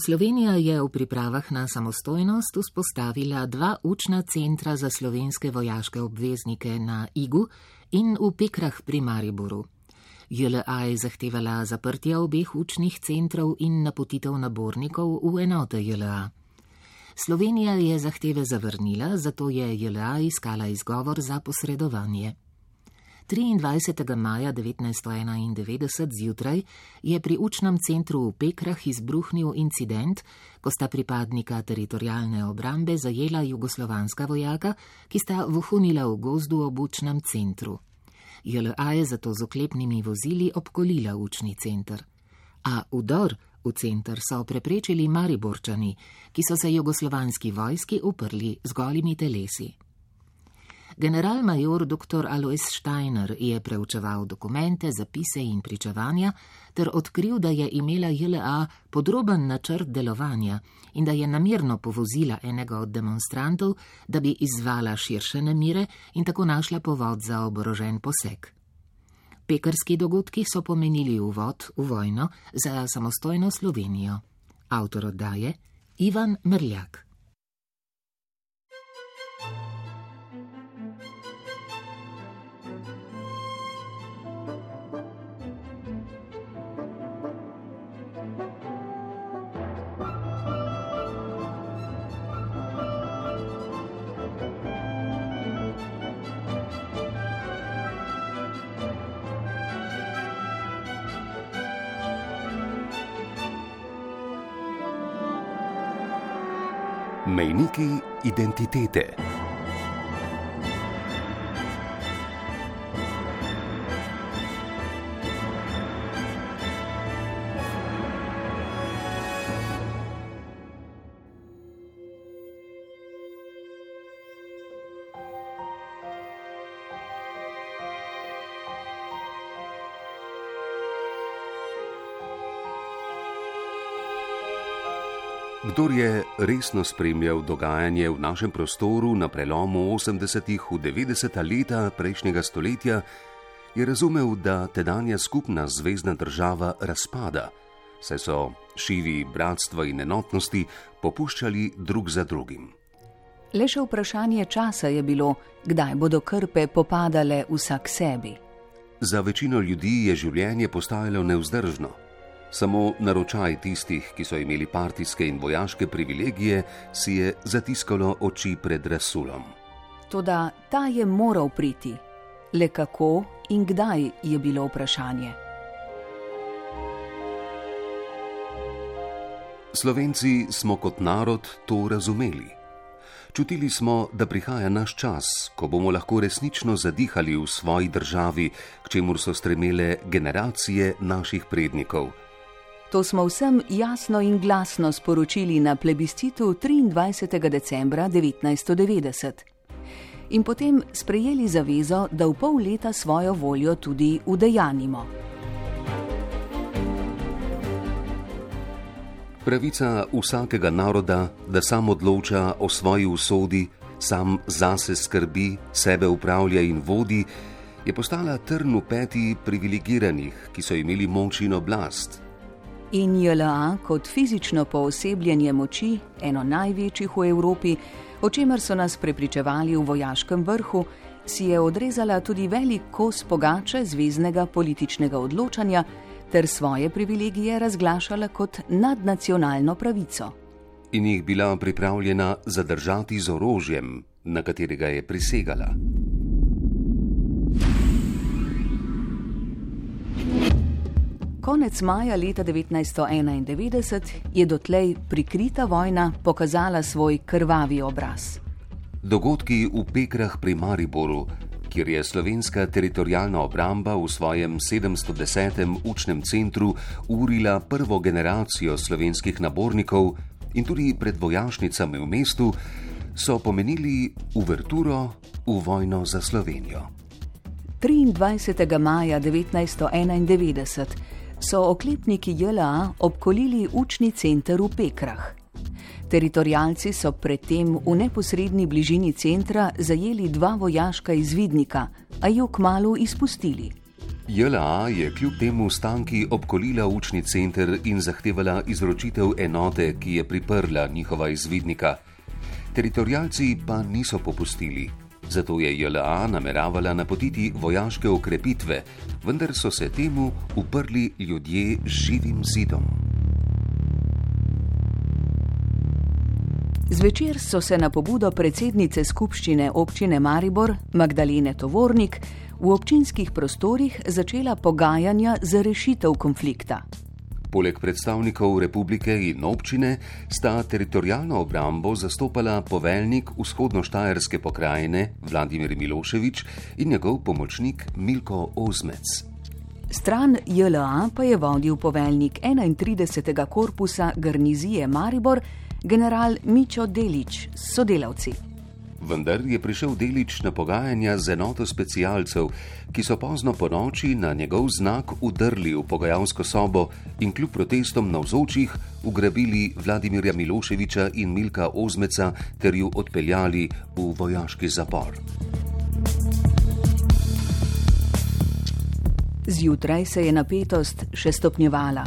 Slovenija je v pripravah na samostojnost vzpostavila dva učna centra za slovenske vojaške obveznike na Igu in v Pekrah pri Mariboru. JLA je zahtevala zaprtje obeh učnih centrov in napotitev nabornikov v enote JLA. Slovenija je zahteve zavrnila, zato je JLA iskala izgovor za posredovanje. 23. maja 1991 zjutraj je pri učnem centru v Pekrah izbruhnil incident, ko sta pripadnika teritorijalne obrambe zajela jugoslovanska vojaka, ki sta vohunila v gozdu ob učnem centru. JLA je zato z oklepnimi vozili obkolila učni center. A udor v center so preprečili mariborčani, ki so se jugoslovanski vojski uprli z golimi telesi. Generalmajor dr. Alois Steiner je preučeval dokumente, zapise in pričevanja ter odkril, da je imela JLA podroben načrt delovanja in da je namirno povozila enega od demonstrantov, da bi izvala širše nemire in tako našla povod za oborožen poseg. Pekarski dogodki so pomenili uvod v vojno za samostojno Slovenijo. Avtor oddaje Ivan Mrljak. Mejniki identitete. Kdor je resno spremljal dogajanje v našem prostoru na prelomu 80-ih v 90-ta leta prejšnjega stoletja, je razumel, da tedanja skupna zvezdna država razpada, saj so šivi bratstva in enotnosti popuščali drug za drugim. Le še vprašanje časa je bilo, kdaj bodo krpe popadale vsak sebi. Za večino ljudi je življenje postajalo neuzdržno. Samo naročaj tistih, ki so imeli partijske in vojaške privilegije, si je zatiskalo oči pred Rasulom. Toda ta je moral priti. Le kako in kdaj je bilo vprašanje. Slovenci smo kot narod to razumeli. Čutili smo, da prihaja naš čas, ko bomo lahko resnično zadihali v svoji državi, k čemur so stremele generacije naših prednikov. To smo vsem jasno in glasno sporočili na plebiscitu 23. decembra 1990. In potem sprejeli zavezo, da v pol leta svojo voljo tudi udejanimo. Pravica vsakega naroda, da sam odloča o svoji usodi, sam zase skrbi, sebe upravlja in vodi, je postala trn v peti privilegiranih, ki so imeli moč in oblast in JLA kot fizično poosebljenje moči, eno največjih v Evropi, o čemer so nas prepričevali v vojaškem vrhu, si je odrezala tudi velik kos pogače zvezdnega političnega odločanja ter svoje privilegije razglašala kot nadnacionalno pravico. In jih bila pripravljena zadržati z orožjem, na katerega je prisegala. Konec maja leta 1991 je dotlej prikrita vojna pokazala svoj krvavi obraz. Dogodki v Pekrah pri Mariboru, kjer je slovenska teritorijalna obramba v svojem 710. učnem centru urila prvo generacijo slovenskih nabornikov in tudi pred vojašnicami v mestu, so pomenili uverturo v vojno za Slovenijo. 23. maja 1991 so oklepniki JLA obkolili učni center v Pekrah. Teritorijalci so predtem v neposrednji bližini centra zajeli dva vojaška izvidnika, a jo kmalo izpustili. JLA je kljub temu stanki obkolila učni center in zahtevala izročitev enote, ki je priprla njihova izvidnika. Teritorijalci pa niso popustili. Zato je JLA nameravala napotiti vojaške okrepitve, vendar so se temu uprli ljudje z živim zidom. Zvečer so se na pobudo predsednice skupščine občine Maribor Magdalene Tovornik v občinskih prostorih začela pogajanja za rešitev konflikta. Poleg predstavnikov republike in občine sta teritorijalno obrambo zastopala poveljnik vzhodno-štajerske pokrajine Vladimir Miloševič in njegov pomočnik Milko Ozmec. Stran JLA pa je vodil poveljnik 31. korpusa garnizije Maribor, general Mičo Delič s sodelavci vendar je prišel delič na pogajanja z enoto specialcev, ki so pozno po noči na njegov znak udrli v pogajalsko sobo in kljub protestom na vzočih ugrabili Vladimirja Miloševiča in Milka Ozmeca ter ju odpeljali v vojaški zapor. Zjutraj se je napetost še stopnjevala.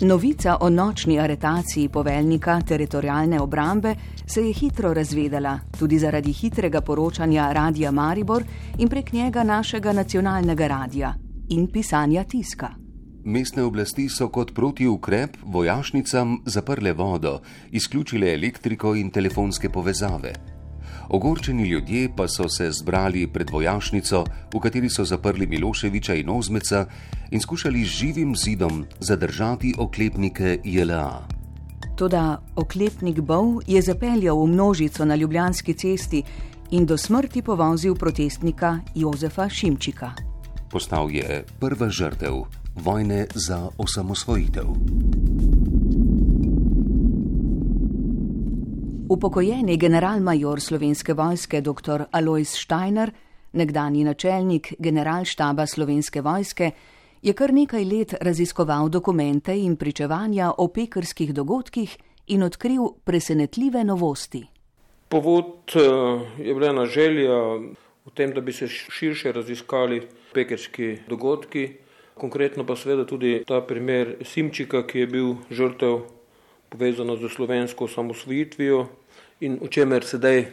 Novica o nočni aretaciji poveljnika teritorijalne obrambe se je hitro razvedela, tudi zaradi hitrega poročanja Radia Maribor in prek njega našega nacionalnega radia in pisanja tiska. Mestne oblasti so kot protiukrep vojašnicam zaprle vodo, izključile elektriko in telefonske povezave. Ogorčeni ljudje pa so se zbrali pred vojašnico, v kateri so zaprli Miloševiča in Ozmeca in skušali z živim zidom zadržati oklepnike JLA. Toda oklepnik Bov je zapeljal v množico na Ljubljanski cesti in do smrti povozil protestnika Jozefa Šimčika. Postal je prva žrtev vojne za osamosvojitev. Upokojeni generalmajor slovenske vojske dr. Alois Steiner, nekdani načelnik generalštaba slovenske vojske, je kar nekaj let raziskoval dokumente in pričevanja o pekarskih dogodkih in odkril presenetljive novosti. Povod eh, je bila ena želja v tem, da bi se širše raziskali pekarski dogodki, konkretno pa seveda tudi ta primer Simčika, ki je bil žrtev povezana z slovensko samosvojitvijo in o čemer sedaj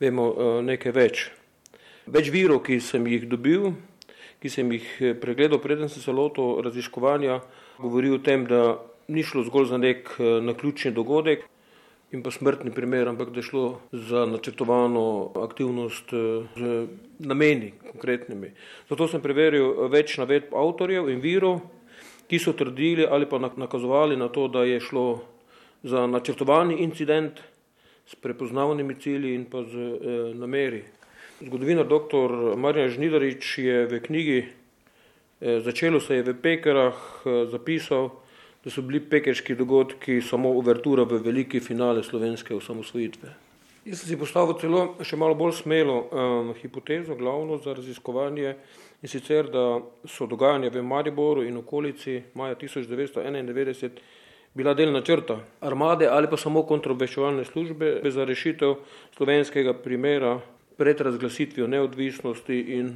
vemo eh, nekaj več. Več virov, ki sem jih dobil, ki sem jih eh, pregledal, preden sem se lotil raziskovanja, govori o tem, da ni šlo zgolj za nek eh, naključni dogodek in pa smrtni primer, ampak da je šlo za načrtovano aktivnost z nameni konkretnimi. Zato sem preveril več navedb avtorjev in virov, ki so trdili ali pa nakazovali na to, da je šlo za načrtovani incident s prepoznavnimi cilji in pa z eh, nameri. Zgodovinar dr. Marjan Žnidarič je v knjigi eh, Začelo se je v Pekerah eh, zapisal, da so bili pekerški dogodki samo uvertura v veliki finale slovenske osamosvojitve. Jaz sem si postavil celo še malo bolj smelo eh, hipotezo, glavno za raziskovanje in sicer, da so dogajanja v Mariboru in okolici maja 1991 bila del načrta armade ali pa samo kontrobveščevalne službe za rešitev slovenskega primera pred razglasitvijo neodvisnosti in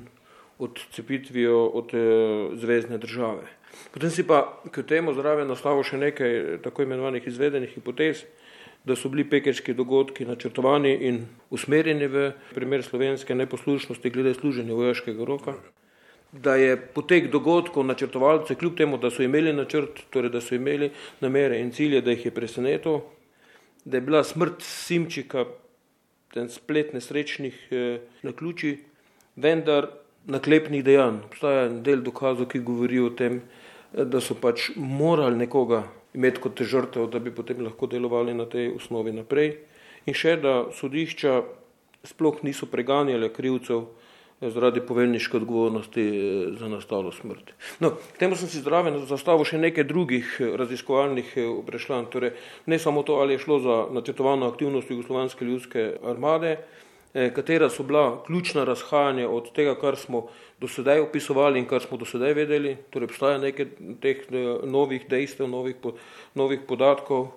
odcepitvijo od eh, zvezdne države. Potem si pa k temu zraven nastavil še nekaj tako imenovanih izvedenih hipotez, da so bili pekerški dogodki načrtovani in usmerjeni v primer slovenske neposlušnosti glede služenja vojaškega roka da je potek dogodkov načrtovalce, kljub temu, da so imeli načrt, torej da so imeli namere in cilje, da jih je presenetil, da je bila smrt Simčika ten splet nesrečnih eh, naključij, vendar naklepnih dejanj. Obstaja en del dokazov, ki govori o tem, eh, da so pač morali nekoga imeti kot žrtev, da bi potem lahko delovali na tej osnovi naprej. In še, da sodišča sploh niso preganjale krivcev, zaradi poveljniške odgovornosti eh, za nastalo smrt. No, k temu sem si zdraven zastavil še nekaj drugih eh, raziskovalnih eh, vprašanj. Torej, ne samo to, ali je šlo za načrtovano aktivnost Jugoslovanske ljudske armade, katera so bila ključna razhajanja od tega, kar smo do sedaj opisovali in kar smo do sedaj vedeli. Torej, obstaja nekaj teh novih dejstev, novih, novih podatkov,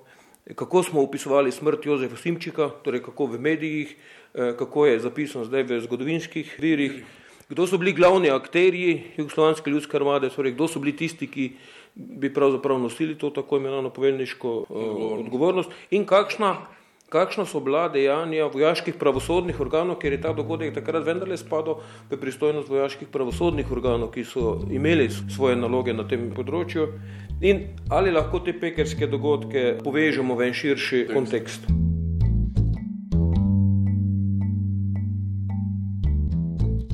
kako smo opisovali smrt Jozefa Simčika, torej kako v medijih, kako je zapisano zdaj v zgodovinskih virih, kdo so bili glavni akterji Jugoslovanske ljudske armade, torej kdo so bili tisti, ki bi pravzaprav nosili to tako imenovano poveljniško uh, odgovornost. in kakšna, kakšna so bila dejanja vojaških pravosodnih organov, ker je ta dogodek takrat vendarle spadal v pristojnost vojaških pravosodnih organov, ki so imeli svoje naloge na tem področju? In ali lahko te pekerske dogodke povežemo v en širši kontekst.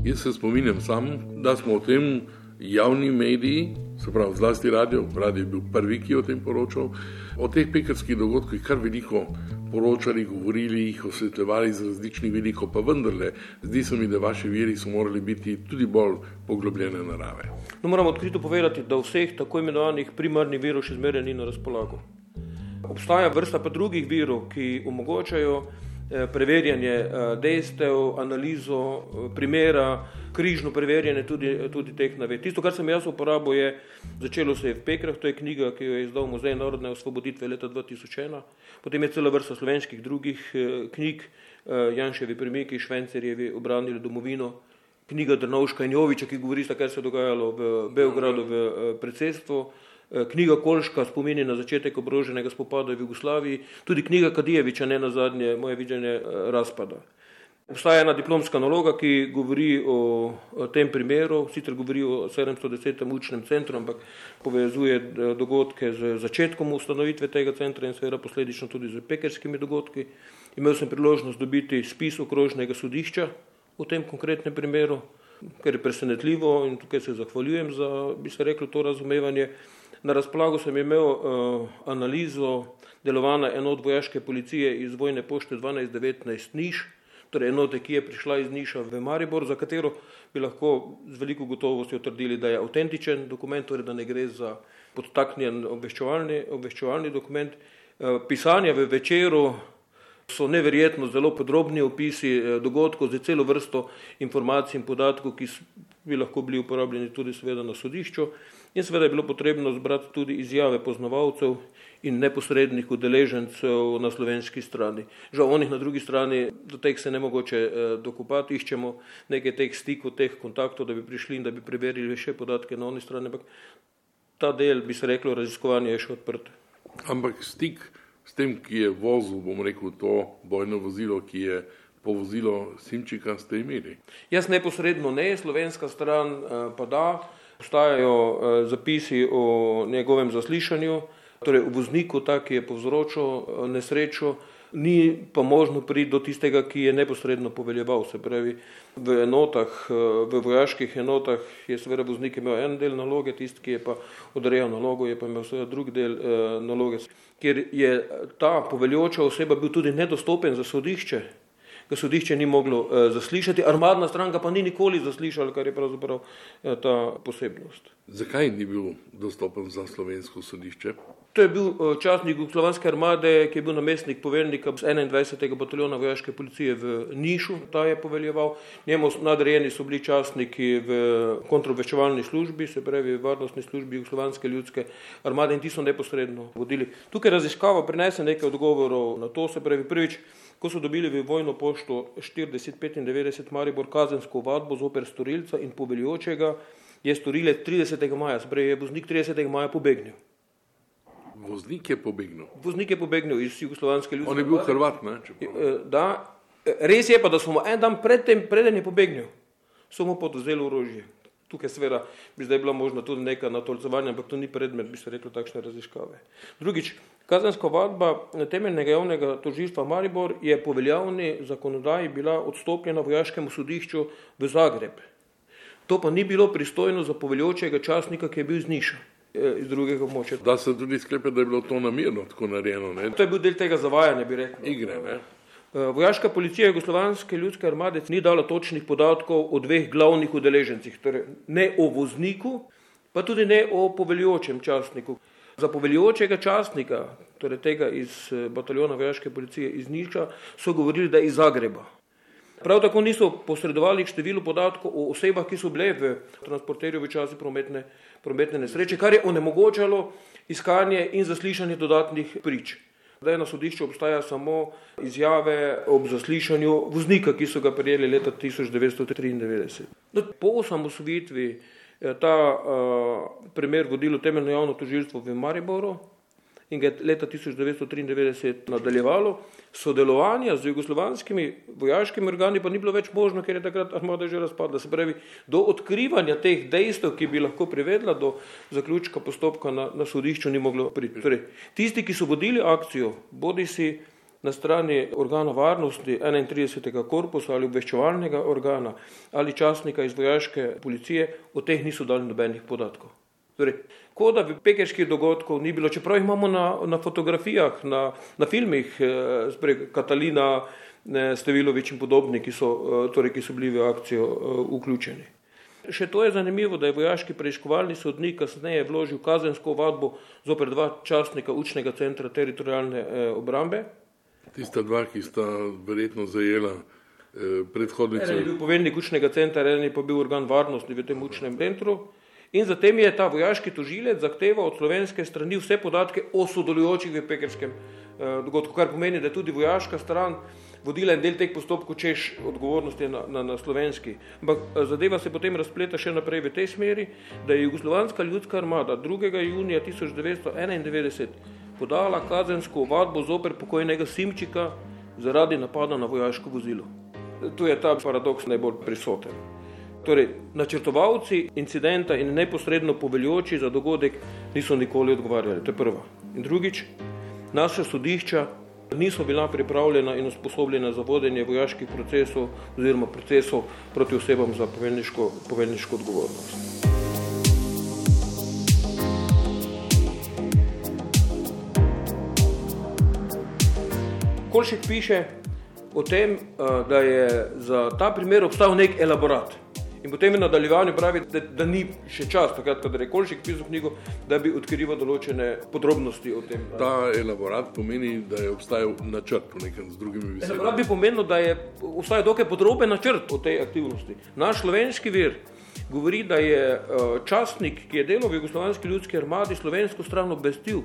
Jaz se spominjam sam, da smo o tem javni mediji, se pravi zlasti radio, radio je bil prvi, ki je o tem poročal, o teh pekarskih dogodkih kar veliko poročali, govorili, jih osvetljevali z različnih vidikov, pa vendarle, zdi se mi, da vaši viri so morali biti tudi bolj poglobljene narave. No, moram odkrito povedati, da vseh tako imenovanih primarnih virov še zmeraj ni na razpolago. Obstaja vrsta pa drugih virov, ki omogočajo preverjanje eh, dejstev, analizo eh, primera, križno preverjanje tudi, tudi teh naved. Tisto, kar sem jaz uporabil, je začelo se je v Pekrah, to je knjiga, ki jo je izdal Muzej narodne osvoboditve leta 2001, potem je cela vrsta slovenskih drugih knjig, Janševi premiki, Švencerjevi obranili domovino, knjiga Drnovška in Joviča, ki govori, kar se je dogajalo v Beogradu v predsedstvu, Eh, knjiga Kolška spomini na začetek obroženega spopada v Jugoslaviji, tudi knjiga Kadijeviča, ne na zadnje moje videnje eh, razpada. Obstaja ena diplomska naloga, ki govori o, o tem primeru, sicer govori o 710. učnem centru, ampak povezuje eh, dogodke z začetkom ustanovitve tega centra in seveda posledično tudi z pekerskimi dogodki. Imel sem priložnost dobiti spis okrožnega sodišča v tem konkretnem primeru, kar je presenetljivo in tukaj se zahvaljujem za, bi se reklo, to razumevanje. Na razpolago sem imel uh, analizo delovanja enot vojaške policije iz vojne pošte 1219 Niš, torej enote, ki je prišla iz Niša v Maribor, za katero bi lahko z veliko gotovostjo trdili, da je avtentičen dokument, torej da ne gre za podtaknjen obveščevalni, obveščevalni dokument. Uh, pisanja v večeru so neverjetno zelo podrobni opisi uh, dogodkov za celo vrsto informacij in podatkov, ki bi lahko bili uporabljeni tudi seveda na sodišču. In seveda je bilo potrebno zbrati tudi izjave poznavalcev in neposrednih udeležencev na slovenski strani. Žal onih na drugi strani, do teh se ne mogoče eh, dokupati, iščemo nekaj teh stikov, teh kontaktov, da bi prišli in da bi preverili še podatke na oni strani, ampak ta del, bi se reklo, raziskovanje je še odprt. Ampak stik s tem, ki je vozil, bom rekel, to bojno vozilo, ki je povozilo Simčika, ste imeli? Jaz neposredno ne, slovenska stran eh, pa da obstajajo eh, zapisi o njegovem zaslišanju, torej o vozniku, ta, ki je povzročil eh, nesrečo, ni pa možno priti do tistega, ki je neposredno poveljeval. Se pravi, v enotah, eh, v vojaških enotah je seveda voznik imel en del naloge, tisti, ki je pa odrejal nalogo, je pa imel seveda drug del naloge. Ker je ta poveljoča oseba bil tudi nedostopen za sodišče, ga sodišče ni moglo uh, zaslišati, armadna stranka pa ni nikoli zaslišala, kar je pravzaprav uh, ta posebnost. Zakaj ni bil dostopen za slovensko sodišče? To je bil uh, častnik Slovenske armade, ki je bil namestnik poveljnika 21. bataljona vojaške policije v Nišu, ta je poveljeval. Njemu nadrejeni so bili častniki v kontrobveščevalni službi, se pravi v varnostni službi Slovenske ljudske armade in ti so neposredno vodili. Tukaj raziskava prinese nekaj odgovorov na to, se pravi prvič, ko so dobili v vojno pošto 40-95 Maribor kazensko vadbo zoper storilca in poveljočega, je storilec 30. maja, sprej je voznik 30. maja pobegnil. Voznik je pobegnil. Voznik je pobegnil iz jugoslovanske ljudske. On je bil Hrvat, ne? Eh, da, res je pa, da smo en dan predtem, preden je pobegnil, so mu podozeli orožje. Tukaj seveda bi zdaj bila možna tudi neka natolcovanja, ampak to ni predmet, bi se reklo, takšne raziskave. Drugič, kazenska vadba temeljnega javnega tožilstva Maribor je po veljavni zakonodaji bila odstopljena vojaškemu sodišču v Zagreb. To pa ni bilo pristojno za poveljočega časnika, ki je bil iz Niša, eh, iz drugega območja. Da se tudi sklepe, da je bilo to namirno tako narejeno. Ne? To je bil del tega zavajanja, bi rekel. Igre, ne? Eh, vojaška policija Jugoslovanske ljudske armade ni dala točnih podatkov o dveh glavnih udeležencih, torej ne o vozniku, pa tudi ne o poveljočem častniku. Za poveljočega častnika, torej tega iz eh, bataljona vojaške policije iz Niča, so govorili, da je iz Zagreba. Prav tako niso posredovali število podatkov o osebah, ki so bile v transporterju v časi prometne, prometne nesreče, kar je onemogočalo iskanje in zaslišanje dodatnih prič. Zdaj na sodišču obstaja samo izjave ob zaslišanju voznika, ki so ga prijeli leta 1993. No, po osamosvitvi je ta uh, primer vodilo temeljno javno tožilstvo v Mariboru in ga je leta 1993 nadaljevalo. Sodelovanja z jugoslovanskimi vojaškimi organi pa ni bilo več možno, ker je takrat armada že razpadla. Se pravi, do odkrivanja teh dejstev, ki bi lahko privedla do zaključka postopka na, na sodišču, ni moglo priti. Torej, tisti, ki so vodili akcijo, bodi si na strani organa varnosti 31. korpusa ali obveščevalnega organa ali časnika iz vojaške policije, o teh niso dali nobenih podatkov. Torej, kot da bi pekeških dogodkov ni bilo, čeprav jih imamo na, na fotografijah, na, na filmih, eh, Katalina, eh, Stevilovič in podobni, ki so, eh, torej, ki so bili v akcijo eh, vključeni. Še to je zanimivo, da je vojaški preiskovalni sodnik kasneje vložil kazensko vadbo zoper dva častnika učnega centra teritorijalne eh, obrambe. Tista dva, ki sta verjetno zajela eh, predhodnico. En je bil poveljnik učnega centra, en je pa bil organ varnosti v tem učnem centru. In zatem je ta vojaški tožilec zahteval od slovenske strani vse podatke o sodelujočih v pekerskem eh, dogodku, kar pomeni, da je tudi vojaška stran vodila en del teh postopkov, češ odgovornosti na, na, na slovenski. Ampak eh, zadeva se potem razpleta še naprej v tej smeri, da je Jugoslovanska ljudska armada 2. junija 1991 podala kazensko ovadbo zoper pokojnega Simčika zaradi napada na vojaško vozilo. Tu je ta paradoks najbolj prisoten. Torej, načrtovalci incidenta in neposredno poveljoči za dogodek niso nikoli odgovarjali. To je prva. In drugič, naša sodišča niso bila pripravljena in usposobljena za vodenje vojaških procesov oziroma procesov proti osebam za poveljniško, poveljniško odgovornost. Kolšek piše o tem, eh, da je za ta primer obstal nek elaborat. In potem v nadaljevanju pravi, da, da ni še čas, takrat, ko je Kolšik pisal knjigo, da bi odkrival določene podrobnosti o tem. Ta elaborat pomeni, da je obstajal načrt v nekem z drugimi besedami. Elaborat bi pomenil, da je obstajal dokaj podroben načrt o tej aktivnosti. Naš slovenski vir govori, da je uh, častnik, ki je delal v Jugoslovanski ljudski armadi, slovensko stran obvestil,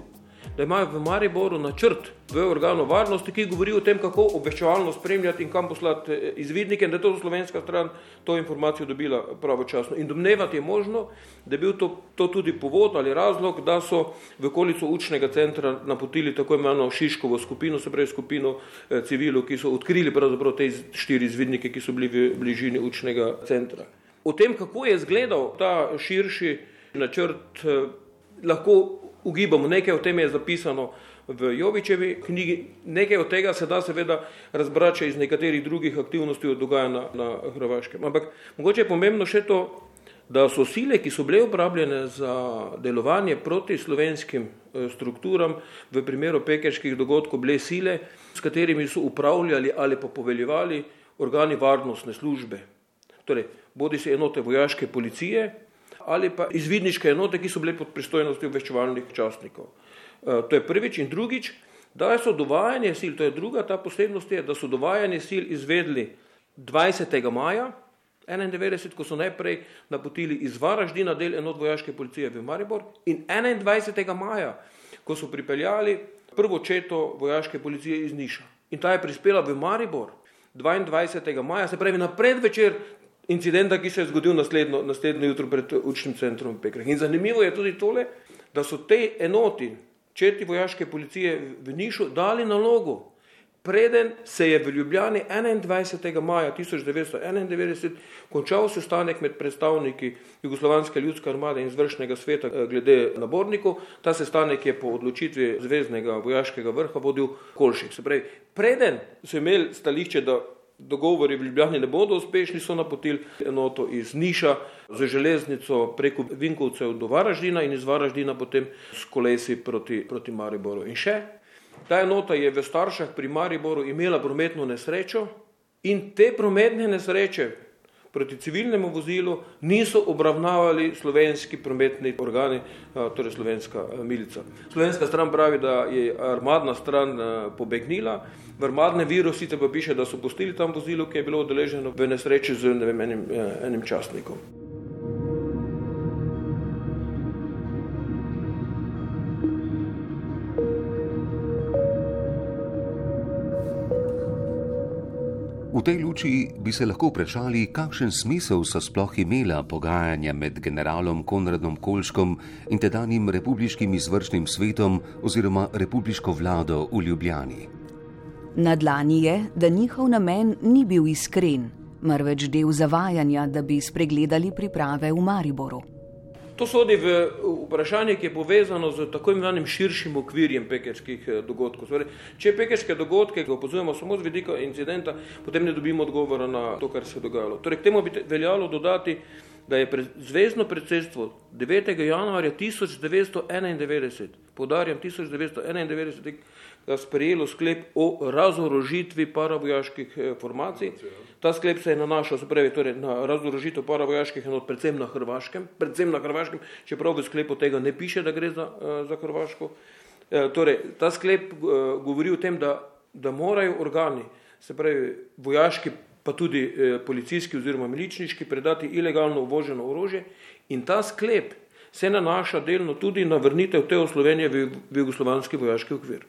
da imajo v Mariboru načrt v organu varnosti, ki govori o tem, kako obveščevalno spremljati in kam poslati eh, izvidnike, in da je to slovenska stran to informacijo dobila pravočasno. In domnevati je možno, da je bil to, to tudi povod ali razlog, da so v okolico učnega centra napotili tako imenovano Šiškovo skupino, se pravi skupino eh, civilov, ki so odkrili pravzaprav te štiri izvidnike, ki so bili v bližini učnega centra. O tem, kako je izgledal ta širši načrt, eh, lahko ugibamo, nekaj o tem je zapisano v Jovičevi knjigi, nekaj od tega se da seveda razbrati iz nekaterih drugih aktivnosti od dogajanja na Hrvaškem. Ampak mogoče je pomembno še to, da so sile, ki so bile uporabljene za delovanje proti slovenskim eh, strukturam, v primeru pekerških dogodkov bile sile, s katerimi so upravljali ali pa poveljevali organi varnostne službe. Torej, bodi se enote vojaške policije, ali pa izvidniške enote, ki so bile pod pristojnostjo obveščevalnih častnikov. E, to je prvič in drugič, da so dovajanje sil, to je druga ta posebnost, je, da so dovajanje sil izvedli 20. maja 1991, ko so najprej napotili iz Varaždina del enot vojaške policije v Maribor in 21. maja, ko so pripeljali prvo četo vojaške policije iz Niša. In ta je prispela v Maribor 22. maja, se pravi na predvečer incidenta, ki se je zgodil naslednjo, naslednjo jutro pred učnim centrom v Pekrah. In zanimivo je tudi tole, da so te enoti, četi vojaške policije v Nišu, dali nalogo, preden se je v Ljubljani 21. maja 1991 končal sestanek med predstavniki Jugoslovanske ljudske armade in zvršnega sveta eh, glede nabornikov. Ta sestanek je po odločitvi zvezdnega vojaškega vrha vodil Kolšik. Se pravi, preden so imeli stališče, da dogovori v Ljubljani ne bodo uspešni, so napotili enoto iz Niša z železnico preko Vinkovcev do Varaždina in iz Varaždina potem s kolesi proti, proti Mariboru. In še, ta enota je v Staršah pri Mariboru imela prometno nesrečo in te prometne nesreče proti civilnemu vozilu niso obravnavali slovenski prometni organi, torej slovenska milica. Slovenska stran pravi, da je armadna stran pobegnila, v armadne virusi pa piše, da so pustili tam vozilo, ki je bilo odeleženo v nesreči z ne vem, enim, enim častnikom. V tej luči bi se lahko vprašali, kakšen smisel so sploh imela pogajanja med generalom Konradom Kolškom in tedanjim republiškim izvršnim svetom oziroma republiško vlado v Ljubljani. Na dlani je, da njihov namen ni bil iskren, marveč del zavajanja, da bi spregledali priprave v Mariboru. To sodi v vprašanje, ki je povezano z tako imenovanim širšim okvirjem pekerskih eh, dogodkov. Torej, če pekerske dogodke opozujemo samo z vidika incidenta, potem ne dobimo odgovora na to, kar se je dogajalo. Torej, k temu bi veljalo dodati, da je pre, zvezdno predsedstvo 9. januarja 1991, podarjam 1991, sprejelo sklep o razorožitvi paravojaških eh, formacij. Ta sklep se je nanašal pravi, torej na razorožitev paravojaških enot, predvsem na Hrvaškem, predvsem na Hrvaškem, čeprav v sklepu tega ne piše, da gre za, eh, za Hrvaško. Eh, torej, ta sklep govori o tem, da, da morajo organi, se pravi vojaški, pa tudi policijski oziroma miličniški, predati ilegalno uvoženo orožje in ta sklep se nanaša delno tudi na vrnitev te Slovenije v jugoslovanski vojaški okvir.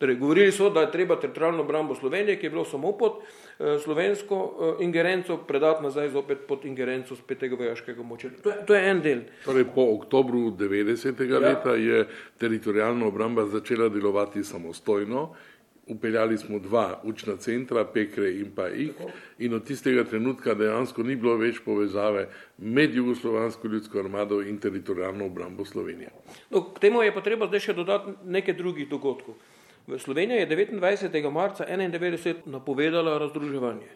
Torej, govorili so, da je treba teritorijalno obrambo Slovenije, ki je bilo samo pod eh, slovensko eh, ingerenco, predati nazaj zopet pod ingerenco spet tega vojaškega moča. To, to je en del. Torej, po oktobru 90. Ja. leta je teritorijalna obramba začela delovati samostojno. Upeljali smo dva učna centra, Pekre in pa jih, in od tistega trenutka dejansko ni bilo več povezave med Jugoslovansko ljudsko armado in teritorijalno obrambo Slovenije. No, k temu je pa treba zdaj še dodati nekaj drugih dogodkov. Slovenija je 29. marca 1991 napovedala razdruževanje.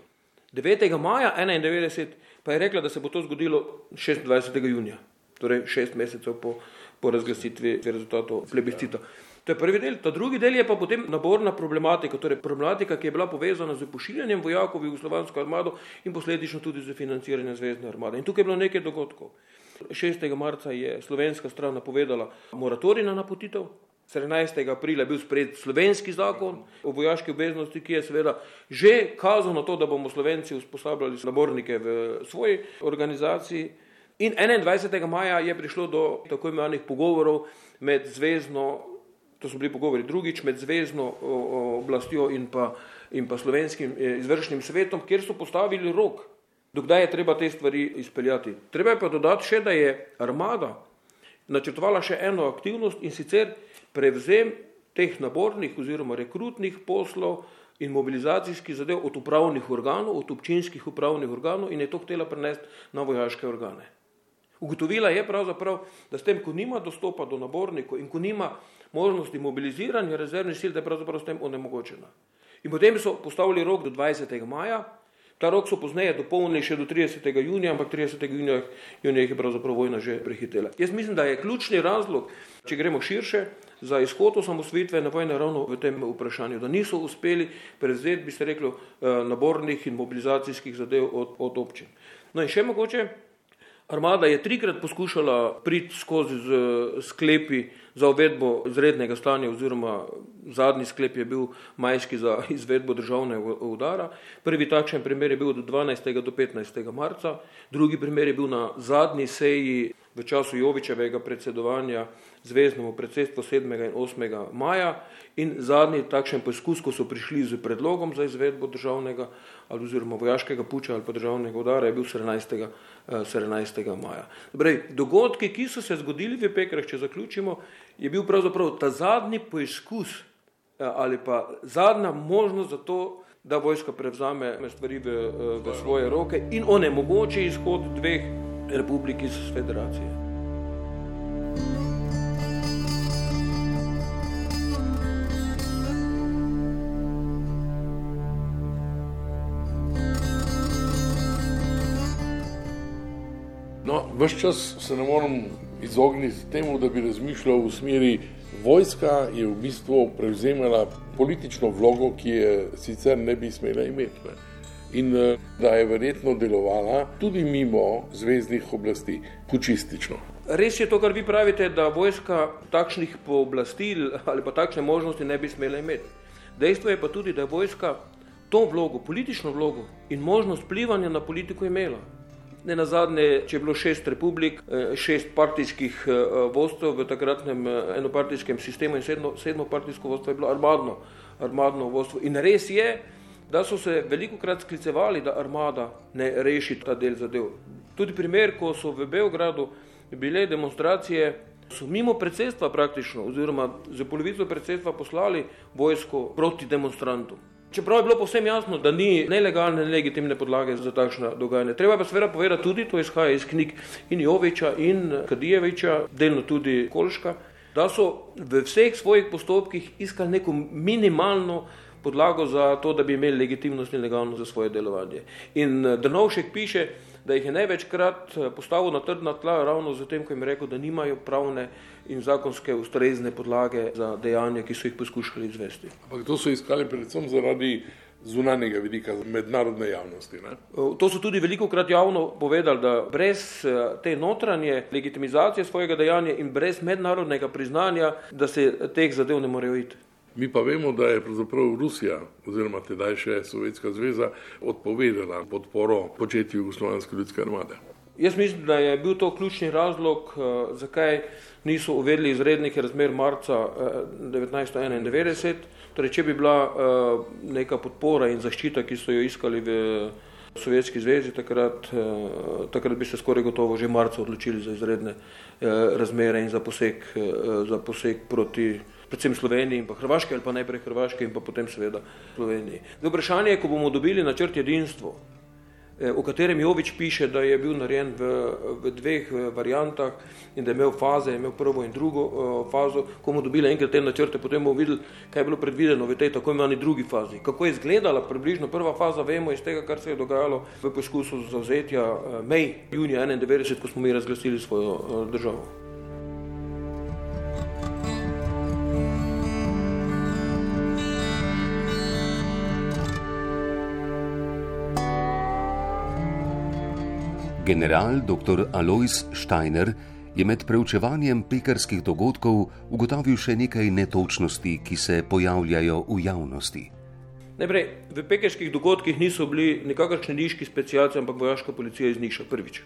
9. maja 1991 pa je rekla, da se bo to zgodilo 26. junija, torej šest mesecev po, po razglasitvi rezultatov plebiscita. To je prvi del. Ta drugi del je pa potem naborna problematika, torej problematika, ki je bila povezana z pošiljanjem vojakov v Jugoslovansko armado in posledično tudi z financiranjem zvezdne armade. In tukaj je bilo nekaj dogodkov. 6. marca je slovenska stran napovedala moratorij na napotitev, 17. aprila je bil sprejet slovenski zakon o vojaški obveznosti, ki je seveda že kazal na to, da bomo slovenci usposabljali nabornike v svoji organizaciji. In 21. maja je prišlo do tako imenovanih pogovorov med zvezdno, to so bili pogovori drugič, med zvezdno oblastjo in pa, in pa slovenskim eh, izvršnim svetom, kjer so postavili rok, dokdaj je treba te stvari izpeljati. Treba je pa dodati še, da je armada načrtovala še eno aktivnost in sicer prevzem teh nabornih oziroma rekrutnih poslov in mobilizacijskih zadev od upravnih organov, od občinskih upravnih organov in je to htela prenesti na vojaške organe. Ugotovila je pravzaprav, da s tem, ko nima dostopa do nabornikov in ko nima možnosti mobiliziranja rezervnih sil, da je pravzaprav s tem onemogočena. In potem so postavili rok do 20. maja, Ta rok so pozneje dopolnili še do 30. junija, ampak 30. junija, junija je pravzaprav vojna že prehitela. Jaz mislim, da je ključni razlog, če gremo širše, za izhod osamosvitve na vojne ravno v tem vprašanju, da niso uspeli prevzeti, bi se reklo, eh, nabornih in mobilizacijskih zadev od, od občin. No in še mogoče, armada je trikrat poskušala priti skozi z sklepi za uvedbo izrednega stanja oziroma zadnji sklep je bil majski za izvedbo državnega udara. Prvi takšen primer je bil od 12. do 15. marca, drugi primer je bil na zadnji seji v času Jovičevega predsedovanja zvezdnemu predsedstvu 7. in 8. maja in zadnji takšen poskus, ko so prišli z predlogom za izvedbo državnega ali oziroma vojaškega puča ali pa državnega udara, je bil 17. 17. Eh, maja. Dobrej, dogodki, ki so se zgodili v Pekrah, če zaključimo, je bil pravzaprav ta zadnji poizkus eh, ali pa zadnja možnost za to, da vojska prevzame stvari v, eh, v svoje roke in onemogoči izhod dveh republik iz federacije. Ves čas se ne morem izogniti temu, da bi razmišljal v smeri, vojska je v bistvu prevzemala politično vlogo, ki je sicer ne bi smela imeti. Ne. In eh, da je verjetno delovala tudi mimo zvezdnih oblasti, pučistično. Res je to, kar vi pravite, da vojska takšnih pooblastil ali pa takšne možnosti ne bi smela imeti. Dejstvo je pa tudi, da je vojska to vlogo, politično vlogo in možnost vplivanja na politiko imela. Ne na zadnje, če je bilo šest republik, eh, šest partijskih eh, vodstv v takratnem eh, enopartijskem sistemu in sedmo, sedmo partijsko vodstvo je bilo armadno, armadno vodstvo. In res je, da so se veliko krat sklicevali, da armada ne reši ta del zadev. Tudi primer, ko so v Beogradu bile demonstracije, so mimo predsedstva praktično, oziroma za polovico predsedstva poslali vojsko proti demonstrantom. Čeprav je bilo povsem jasno, da ni nelegalne, nelegitimne podlage za takšno dogajanje. Treba pa seveda povedati tudi, to izhaja iz knjig in Joviča in Kadijeviča, delno tudi Kolška, da so v vseh svojih postopkih iskali neko minimalno podlago za to, da bi imeli legitimnost in legalnost za svoje delovanje. In eh, Drnovšek piše, da jih je največkrat eh, postavil na trdna tla ravno zato, ko jim je rekel, da nimajo pravne in zakonske ustrezne podlage za dejanja, ki so jih poskušali izvesti. Ampak to so iskali predvsem zaradi zunanjega vidika mednarodne javnosti. Ne? Eh, to so tudi veliko krat javno povedali, da brez te notranje legitimizacije svojega dejanja in brez mednarodnega priznanja, da se teh zadev ne morejo iti. Mi pa vemo, da je pravzaprav Rusija, oziroma tedaj še Sovjetska zveza, odpovedala podporo početju Jugoslovanske ljudske armade. Jaz mislim, da je bil to ključni razlog, uh, zakaj niso uvedli izrednih razmer marca uh, eh, 1991. Torej, če bi bila uh, neka podpora in zaščita, ki so jo iskali v Sovjetski zvezi, takrat, takrat bi se skoraj gotovo že marca odločili za izredne razmere in za poseg, za poseg proti predvsem Sloveniji in pa Hrvaške ali pa najprej Hrvaške in pa potem seveda Sloveniji. Zdaj vprašanje je, ko bomo dobili načrt jedinstvo, eh, o katerem Jovič piše, da je bil narejen v, v dveh eh, variantah in da je imel faze, je imel prvo in drugo uh, fazo, ko bomo dobili enkrat te načrte, potem bomo videli, kaj je bilo predvideno v tej tako imenovani drugi fazi. Kako je izgledala približno prva faza, vemo iz tega, kar se je dogajalo v poskusu zauzetja mej junija 91, ko smo mi razglasili svojo državo. General dr. Alois Steiner je med preučevanjem pekarskih dogodkov ugotovil še nekaj netočnosti, ki se pojavljajo v javnosti. Najprej, v pekarskih dogodkih niso bili nikakršni niški specialci, ampak vojaška policija iz Niša prvič.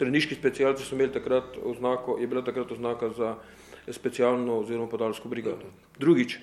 Torej, niški specialci so imeli takrat oznako, je bila takrat oznaka za specialno oziroma podalsko brigado. Drugič,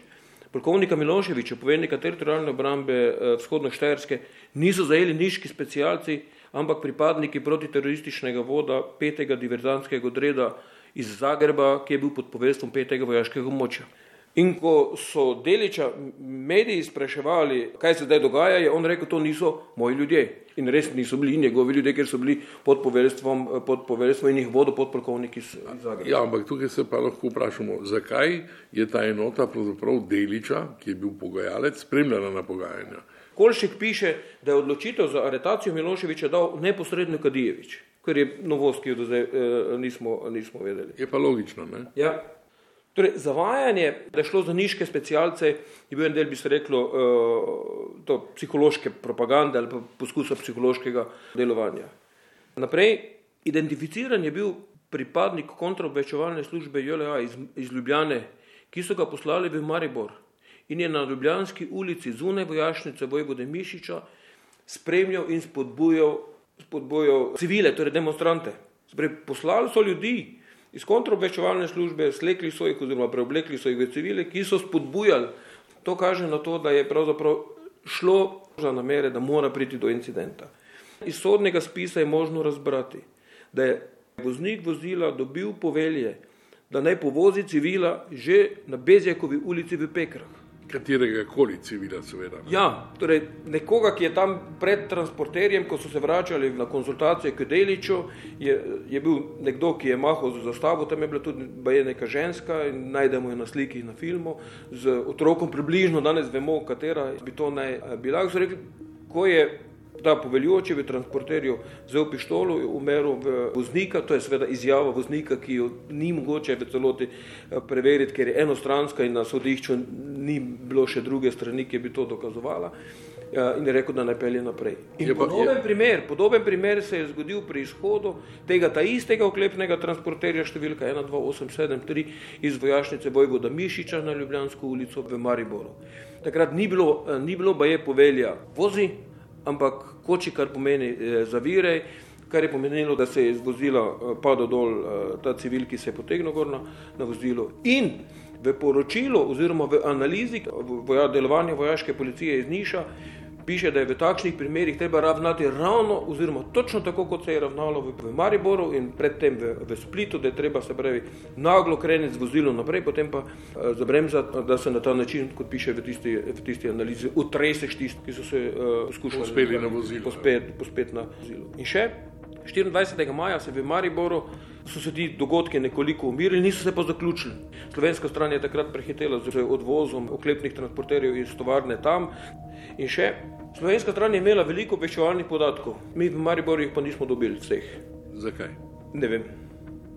polkovnika Miloševiča, povednika teritorijalne obrambe eh, vzhodno-štajerske, niso zajeli niški specialci, ampak pripadniki protiterorističnega voda petega diverzantskega odreda iz Zagreba, ki je bil pod poveljstvom petega vojaškega območja. In ko so deliča mediji spraševali, kaj se zdaj dogaja, je on rekel, to niso moji ljudje. In res niso bili njegovi ljudje, ker so bili pod poveljstvom, pod poveljstvom in jih vodo podpolkovniki iz Zagreba. Ja, ampak tukaj se pa lahko vprašamo, zakaj je ta enota pravzaprav deliča, ki je bil pogajalec, spremljala na pogajanja. Kolšek piše, da je odločitev za aretacijo Miloševiča dal neposredno Kadijevič, kar je novost, ki jo do zdaj eh, nismo, nismo vedeli. Je pa logično, ne? Ja. Torej, zavajanje, da je šlo za niške specialce, je bil en del, bi se reklo, uh, to psihološke propagande ali pa poskusa psihološkega delovanja. Naprej, identificiran je bil pripadnik kontraobveščevalne službe JLA iz, iz Ljubljane, ki so ga poslali v Maribor in je na Ljubljanski ulici zunaj vojašnice Vojvode Mišiča spremljal in spodbujal, spodbujal civile, torej demonstrante. Sprej, poslali so ljudi iz kontraobveščevalne službe, slekli so jih oziroma preoblekli so jih v civile, ki so spodbujali. To kaže na to, da je pravzaprav šlo za namere, da mora priti do incidenta. Iz sodnega spisa je možno razbrati, da je voznik vozila dobil povelje, da naj povozi civila že na Bezjakovi ulici v Pekrah katerega koli civila, seveda. Ne? Ja, torej nekoga, ki je tam pred transporterjem, ko so se vračali na konzultacije k Deliču, je, je bil nekdo, ki je mahal za zastavo, tam je bila tudi je neka ženska in najdemo jo na sliki na filmu, z otrokom približno, danes vemo, katera bi to naj bila. So rekli, ko je ta poveljujoči v transporterju vzel pištolo umrl v voznika, to je seveda izjava voznika, ki jo ni mogoče v celoti eh, preveriti, ker je enostranska in na sodišču ni bilo še druge strani, ki bi to dokazovala eh, in je rekel, da ne pelje naprej. In pa, podoben, je... primer, podoben primer se je zgodil pri izhodu tega ta istega oklepnega transporterja številka 12873 iz vojašnice Vojvoda Mišiča na Ljubljansko ulico v Mariboru. Takrat ni bilo, eh, ni bilo baje povelja vozi, ampak koči, kar pomeni eh, zavirej, kar je pomenilo, da se je iz vozila eh, padel dol eh, ta civil, ki se je potegnil gor na, na vozilo. In v poročilu oziroma v analizi voja, delovanja vojaške policije iz Niša piše, da je v takšnih primerih treba ravnati ravno, oziroma točno tako, kot se je ravnalo v, v Mariboru in predtem v, v Splitu, da je treba se pravi naglo kreniti z vozilom naprej, potem pa uh, zabremzati, da se na ta način, kot piše v tisti, v tisti analizi, utreseš tisti, ki so se uh, skušali pospeti na vozilo. Pospet, pospet na vozilo. In še 24. maja se v Mariboru so se ti dogodki nekoliko umirili, niso se pa zaključili. Slovenska stran je takrat prehitela z odvozom oklepnih transporterjev iz tovarne tam. In še, slovenska stran je imela veliko obveščevalnih podatkov, mi v Mariboru jih pa nismo dobili vseh. Zakaj? Ne vem.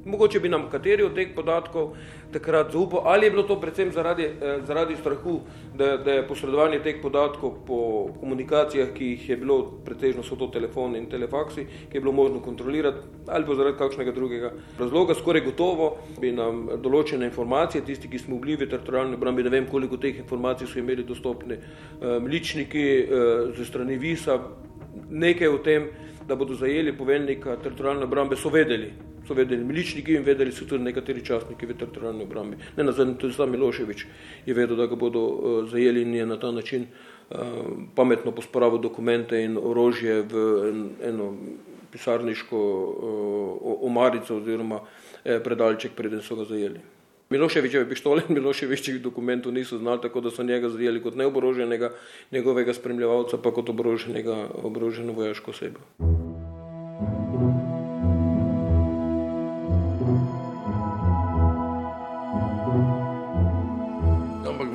Mogoče bi nam kateri od teh podatkov takrat zaupal, ali je bilo to predvsem zaradi, eh, zaradi strahu, da, da je posredovanje teh podatkov po komunikacijah, ki jih je bilo, pretežno so to telefoni in telefaksi, ki je bilo možno kontrolirati, ali pa zaradi kakšnega drugega razloga. Skoraj gotovo bi nam določene informacije, tisti, ki smo bili v teritorijalni obrambi, ne vem, koliko teh informacij so imeli dostopni eh, mličniki eh, ze strani Visa, nekaj o tem, da bodo zajeli poveljnika teritorijalne obrambe, so vedeli so vedeli miličniki in vedeli so tudi nekateri častniki v teritorijalni obrambi. Ne na zadnje, tudi sam Miloševič je vedel, da ga bodo uh, zajeli in je na ta način uh, pametno posporavil dokumente in orožje v en, eno pisarniško uh, omarico oziroma eh, predalček, preden so ga zajeli. Miloševičeve pištole in Miloševičevih dokumentov niso znali, tako da so njega zajeli kot neoboroženega, njegovega spremljevalca pa kot oboroženega, oboroženo vojaško osebo.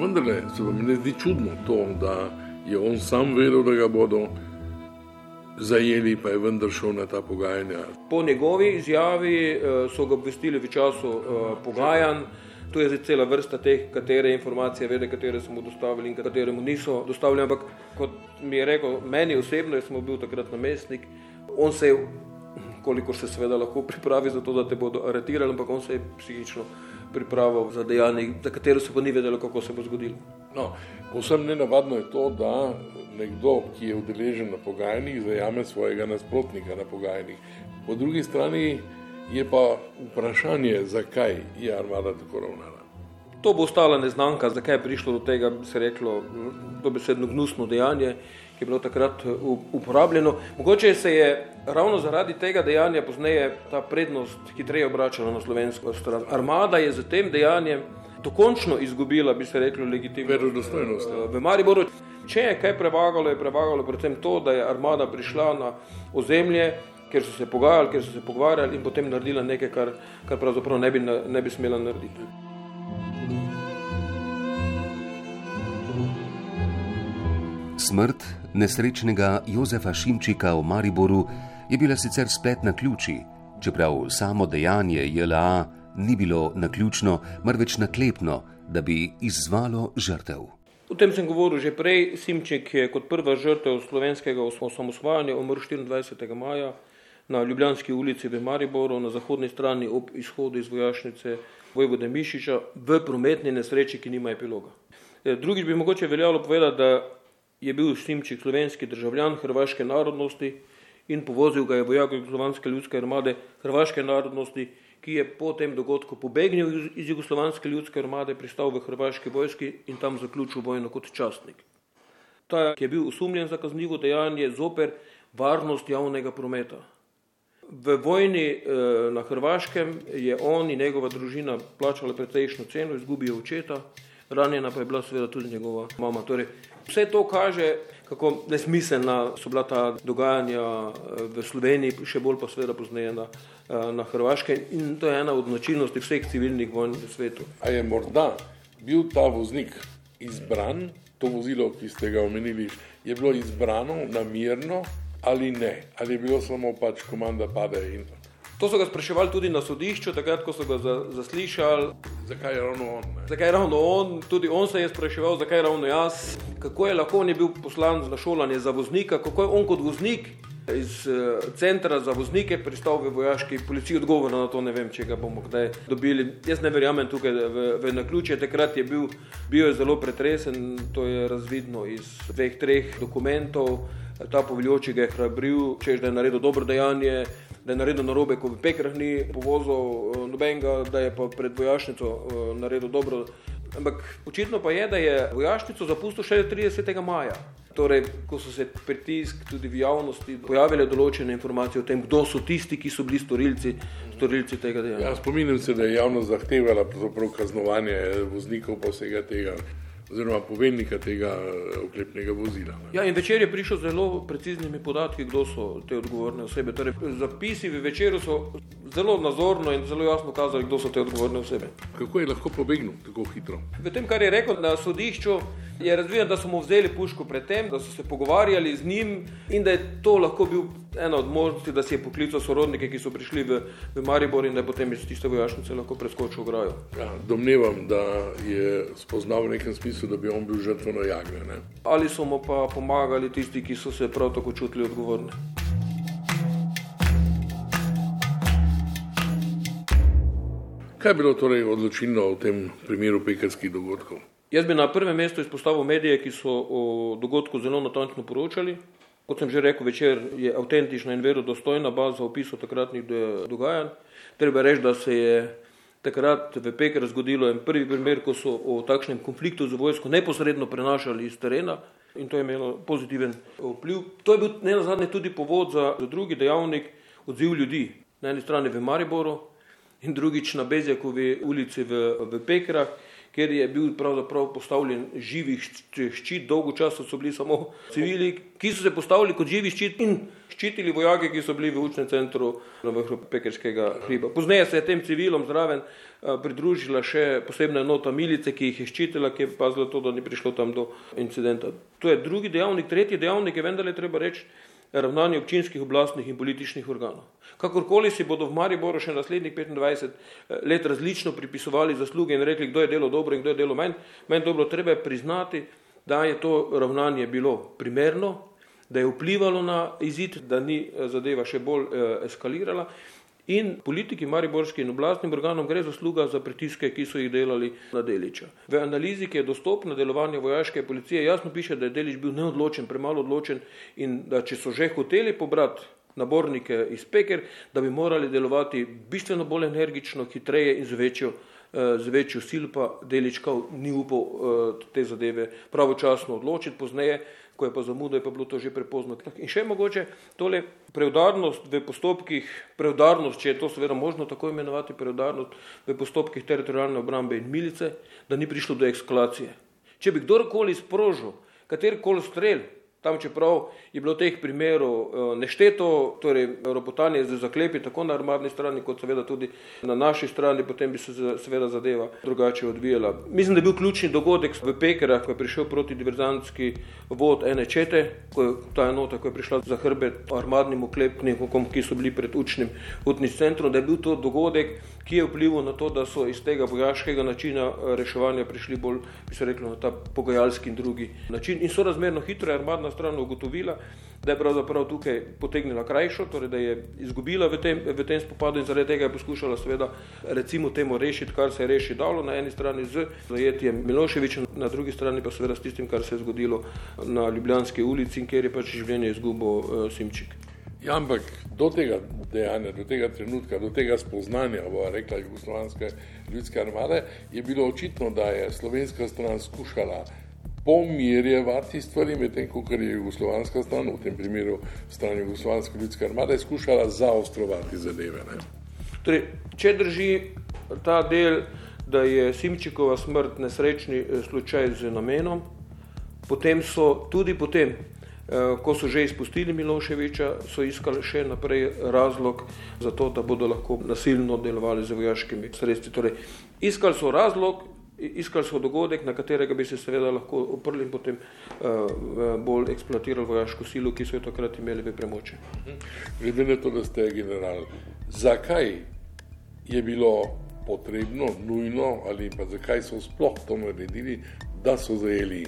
Vendarle se vam ne zdi čudno to, da je on sam vedel, da ga bodo zajeli, pa je vendar šel na ta pogajanja. Po njegovi izjavi eh, so ga obvestili v času eh, pogajanj. Tu je zdaj cela vrsta teh, katere informacije vede, katere so mu dostavili in katere mu niso dostavili. Ampak kot mi je rekel, meni osebno, jaz sem bil takrat namestnik, on se je, koliko se seveda lahko pripravi za to, da te bodo aretirali, ampak on se je psihično pripravo za dejanje, za katero se pa ni vedelo, kako se bo zgodilo. No, posebno nenavadno je to, da nekdo, ki je udeležen na pogajanjih, zajame svojega nasprotnika na pogajanjih. Po drugi strani je pa vprašanje, zakaj je armada tako ravnala. To bo ostala neznanka, zakaj je prišlo do tega, bi se reklo, dobesedno gnusno dejanje ki je bilo takrat uporabljeno. Mogoče se je ravno zaradi tega dejanja pozneje ta prednost hitreje obračala na slovensko stran. Armada je z tem dejanjem dokončno izgubila, bi se reklo, legitimnost eh, v Mariboru. Če je kaj prevagalo, je prevagalo predvsem to, da je armada prišla na ozemlje, ker so se pogajali, ker so se pogovarjali in potem naredila nekaj, kar, kar pravzaprav ne bi, ne bi smela narediti. Smrt nesrečnega Jozefa Šimčika v Mariboru je bila sicer splet na ključi, čeprav samo dejanje JLA ni bilo naključno, marveč naklepno, da bi izzvalo žrtev. O tem sem govoril že prej. Simček je kot prva žrtev slovenskega osamosvajanja umrl 24. maja na Ljubljanski ulici v Mariboru na zahodni strani ob izhodu iz vojašnice Vojvode Mišiča v prometni nesreči, ki nima epiloga. Eh, drugič bi mogoče veljalo povedati, da je bil Simčik slovenski državljan hrvaške narodnosti in povozil ga je vojak Jugoslovanske ljudske armade hrvaške narodnosti, ki je po tem dogodku pobegnil iz Jugoslovanske ljudske armade, pristal v hrvaški vojski in tam zaključil vojno kot častnik. Ta, je bil usumljen za kaznivo dejanje zoper varnost javnega prometa. V vojni eh, na Hrvaškem je on in njegova družina plačala precejšno ceno, izgubijo očeta, ranjena pa je bila seveda tudi njegova mama. Torej, vse to kaže, kako nesmiselna so bila ta dogajanja eh, v Sloveniji, še bolj pa seveda pozneje na, eh, na Hrvaškem. In to je ena od značilnosti vseh civilnih vojn v svetu. A je morda bil ta voznik izbran, to vozilo, ki ste ga omenili, je bilo izbrano namirno ali ne, ali je bilo samo pač komanda pade in To so ga spraševali tudi na sodišču, takrat, ko so ga zaslišali. Zakaj je ravno on? Ne? Zakaj je ravno on? Tudi on se je spraševal, zakaj je ravno jaz. Kako je lahko on je bil poslan na šolanje za voznika, kako je on kot voznik iz uh, centra za voznike pristal v vojaški policiji. Odgovor na to ne vem, če ga bomo kdaj dobili. Jaz ne verjamem tukaj v, v naključje. Takrat je bil, bil je zelo pretresen, to je razvidno iz dveh, treh dokumentov. Ta poveljoči ga je hrabril, češ da je naredil dobro dejanje da je naredil narobe, ko v pekrah ni povozil eh, nobenega, da je pa pred vojašnico eh, naredil dobro. Ampak očitno pa je, da je vojašnico zapustil šele 30. maja. Torej, ko so se pritisk tudi v javnosti pojavile določene informacije o tem, kdo so tisti, ki so bili storilci, storilci tega dejanja. Ja, spominjam se, da je javnost zahtevala kaznovanje voznikov pa vsega tega oziroma poveljnika tega eh, oklepnega vozila. Ja, in večer je prišel z zelo preciznimi podatki, kdo so te odgovorne osebe. Torej, zapisi v večeru so zelo nazorno in zelo jasno kazali, kdo so te odgovorne osebe. Kako je lahko pobegnil tako hitro? V tem, kar je rekel na sodišču, je razvidno, da so mu vzeli puško predtem, da so se pogovarjali z njim in da je to lahko bil ena od možnosti, da si je poklical sorodnike, ki so prišli v, v Maribor in da je potem iz tiste vojašnice lahko preskočil ograjo. Ja, domnevam, da je spoznal v nekem smislu, da bi on bil žrtveno jagnjen. Ali so mu pa pomagali tisti, ki so se prav tako čutili odgovorni. Kaj je bilo torej odločilno v tem primeru pekarskih dogodkov? Jaz bi na prvem mestu izpostavil medije, ki so o dogodku zelo natančno poročali. Kot sem že rekel, večer je avtentična in verodostojna baza opisov takratnih dogajanj. Treba reči, da se je takrat v Peker zgodilo en prvi primer, ko so o takšnem konfliktu z vojsko neposredno prenašali iz terena in to je imelo pozitiven vpliv. To je bil ne nazadnje tudi povod za drugi dejavnik, odziv ljudi. Na eni strani v Mariboru in drugič na Bezjakovi ulici v, v Pekrah ker je bil pravzaprav postavljen živi ščit, dolgo časa so bili samo civili, ki so se postavili kot živi ščit in ščitili vojake, ki so bili v učnem centru na vrhu Pekerskega hriba. Pozneje se je tem civilom zraven eh, pridružila še posebna enota milice, ki jih je ščitila, ki je pazila to, da ni prišlo tam do incidenta. To je drugi dejavnik, tretji dejavnik je vendarle treba reči, ravnanje občinskih oblastnih in političnih organov. Kakorkoli si bodo v Mariboru še naslednjih 25 eh, let različno pripisovali zasluge in rekli, kdo je delo dobro in kdo je delo manj, manj dobro, treba je priznati, da je to ravnanje bilo primerno, da je vplivalo na izid, da ni eh, zadeva še bolj eh, eskalirala In politiki Mariborskim oblastnim organom gre zasluga za pritiske, ki so jih delali na Deliča. V analizi, ki je dostopna delovanja vojaške policije, jasno piše, da je Delič bil neodločen, premalo odločen in da če so že hoteli pobrati nabornike iz Peker, da bi morali delovati bistveno bolj energično, hitreje in z večjo, eh, z večjo sil, pa Deličkov ni upal eh, te zadeve pravočasno odločiti, pozneje ko je pa zamudo, je pa bilo to že prepozno. In še mogoče tole preudarnost v postopkih, preudarnost, če je to seveda možno tako imenovati, preudarnost v postopkih teritorijalne obrambe in milice, da ni prišlo do eskalacije. Če bi kdorkoli sprožil katerkoli strelj, Tam, čeprav je bilo teh primerov eh, nešteto, torej ropotanje z zaklepi tako na armadni strani, kot seveda tudi na naši strani, potem bi se seveda zadeva drugače odvijala. Mislim, da je bil ključni dogodek v Pekerah, ko je prišel proti diverzantski vod ene čete, ko je ta enota, ko je prišla za hrbet armadnim oklepnikom, ki so bili pred učnim utnim centrom, da je bil to dogodek, ki je vplival na to, da so iz tega vojaškega načina eh, reševanja prišli bolj, bi se reklo, na ta pogajalski in drugi način. In so razmerno hitro je armadna stran ugotovila, da je pravzaprav tukaj potegnila krajšo, torej da je izgubila v tem, v tem spopadu in zaradi tega je poskušala seveda recimo temu rešiti, kar se je reši dalo na eni strani z zajetjem Miloševiča, na drugi strani pa seveda s tistim, kar se je zgodilo na Ljubljanski ulici kjer je pač življenje izgubo uh, Simčik. Ja, ampak do tega dejanja, do tega trenutka, do tega spoznanja, bo rekla Jugoslovanska ljudska armada, je bilo očitno, da je slovenska stran skušala pomirjevati stvari, medtem ko je Jugoslovanska stran, v tem primeru stran Jugoslovanske ljudske armade, skušala zaostrovati zadeve. Torej, če drži ta del, da je Simčikova smrt nesrečni eh, slučaj z namenom, potem so tudi potem Eh, ko so že izpustili Miloševiča, so iskali še naprej razlog za to, da bodo lahko nasilno delovali z vojaškimi sredstvi. Torej, iskali so razlog, iskali so dogodek, na katerega bi se seveda lahko oprli in potem uh, bolj eksploatirali vojaško silo, ki so jo takrat imeli v premoči. Glede na to, da ste general, zakaj je bilo potrebno, nujno ali pa zakaj so sploh to naredili, da so zajeli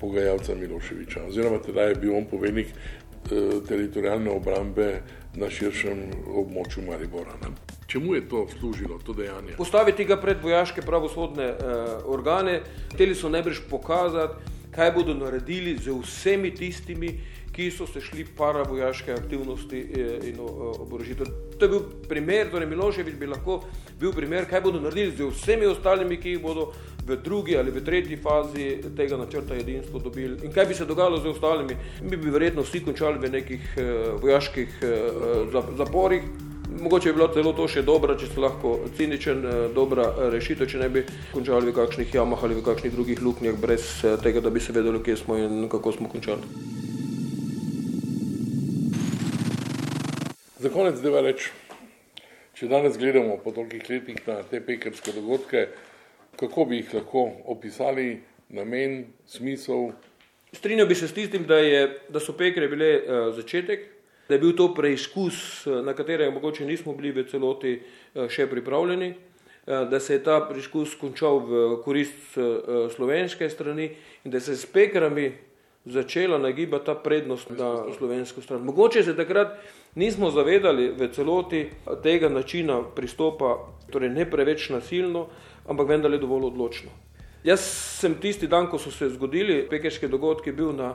pogajalca Miloševiča. Oziroma, teda je bil on poveljnik eh, teritorijalne obrambe na širšem območju Maribora. Ne? Čemu je to služilo, to dejanje? Postaviti ga pred vojaške pravosodne eh, organe, hteli so najbrž pokazati, kaj bodo naredili z vsemi tistimi, ki so se šli paravojaške aktivnosti eh, in oborožitev. To je bil primer, torej Miloševič bi lahko bil primer, kaj bodo naredili z vsemi ostalimi, ki jih bodo v drugi ali v tretji fazi tega načrta jedinstvo dobili. In kaj bi se dogajalo z ostalimi? Mi bi verjetno vsi končali v nekih eh, vojaških eh, zaporih. Mogoče bi bilo celo to še dobro, če se lahko ciničen, dobra rešitev, če ne bi končali v kakšnih jamah ali v kakšnih drugih luknjah, brez tega, da bi se vedeli, kje smo in kako smo končali. Za konec dneva reči, če danes gledamo po tolikih letih na te pekarske dogodke, kako bi jih lahko opisali, namen, smisel? Strinjal bi se s tistim, da, je, da so pekare bile uh, začetek, da je bil to preizkus, uh, na katerega mogoče nismo bili v celoti uh, še pripravljeni, uh, da se je ta preizkus končal v korist uh, slovenske strani in da se s pekarami začela nagibati ta prednost na slovensko stran. Mogoče se takrat nismo zavedali v celoti tega načina pristopa, torej ne preveč nasilno, ampak vendarle dovolj odločno. Jaz sem tisti dan, ko so se zgodili pekeške dogodke, bil na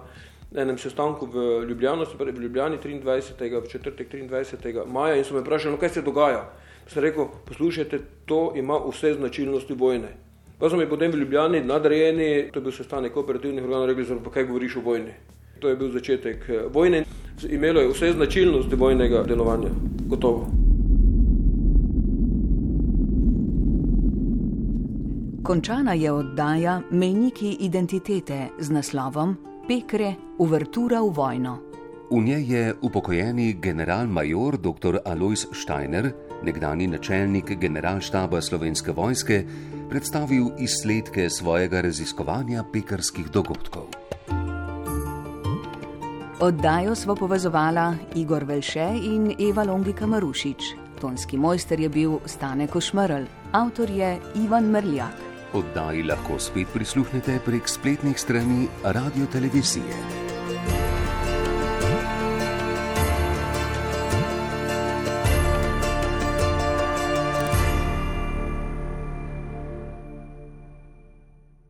enem sestanku v Ljubljani, v Ljubljani 23. v četrtek 23. maja in so me vprašali, no kaj se dogaja. Sem rekel, poslušajte, to ima vse značilnosti vojne. Pa so mi potem v Ljubljani nadrejeni, to je bil sestanek operativnih organov, rekli so, pa kaj govoriš o vojni. To je bil začetek eh, vojne. Imelo je vse značilnosti vojnega delovanja, gotovo. Končana je oddaja Mejniki identitete z naslovom Pekre, uvertura v vojno. V njej je upokojeni general-major dr. Alois Steiner, nekdani načelnik generalštaba slovenske vojske, predstavil izsledke svojega raziskovanja pekarskih dogodkov. Oddajo smo povezovala Igor Velše in Eva Longika Marušič. Tonski mojster je bil Stane Košmrl, avtor je Ivan Mrljak. Oddaji lahko spet prisluhnete prek spletnih strani radio televizije.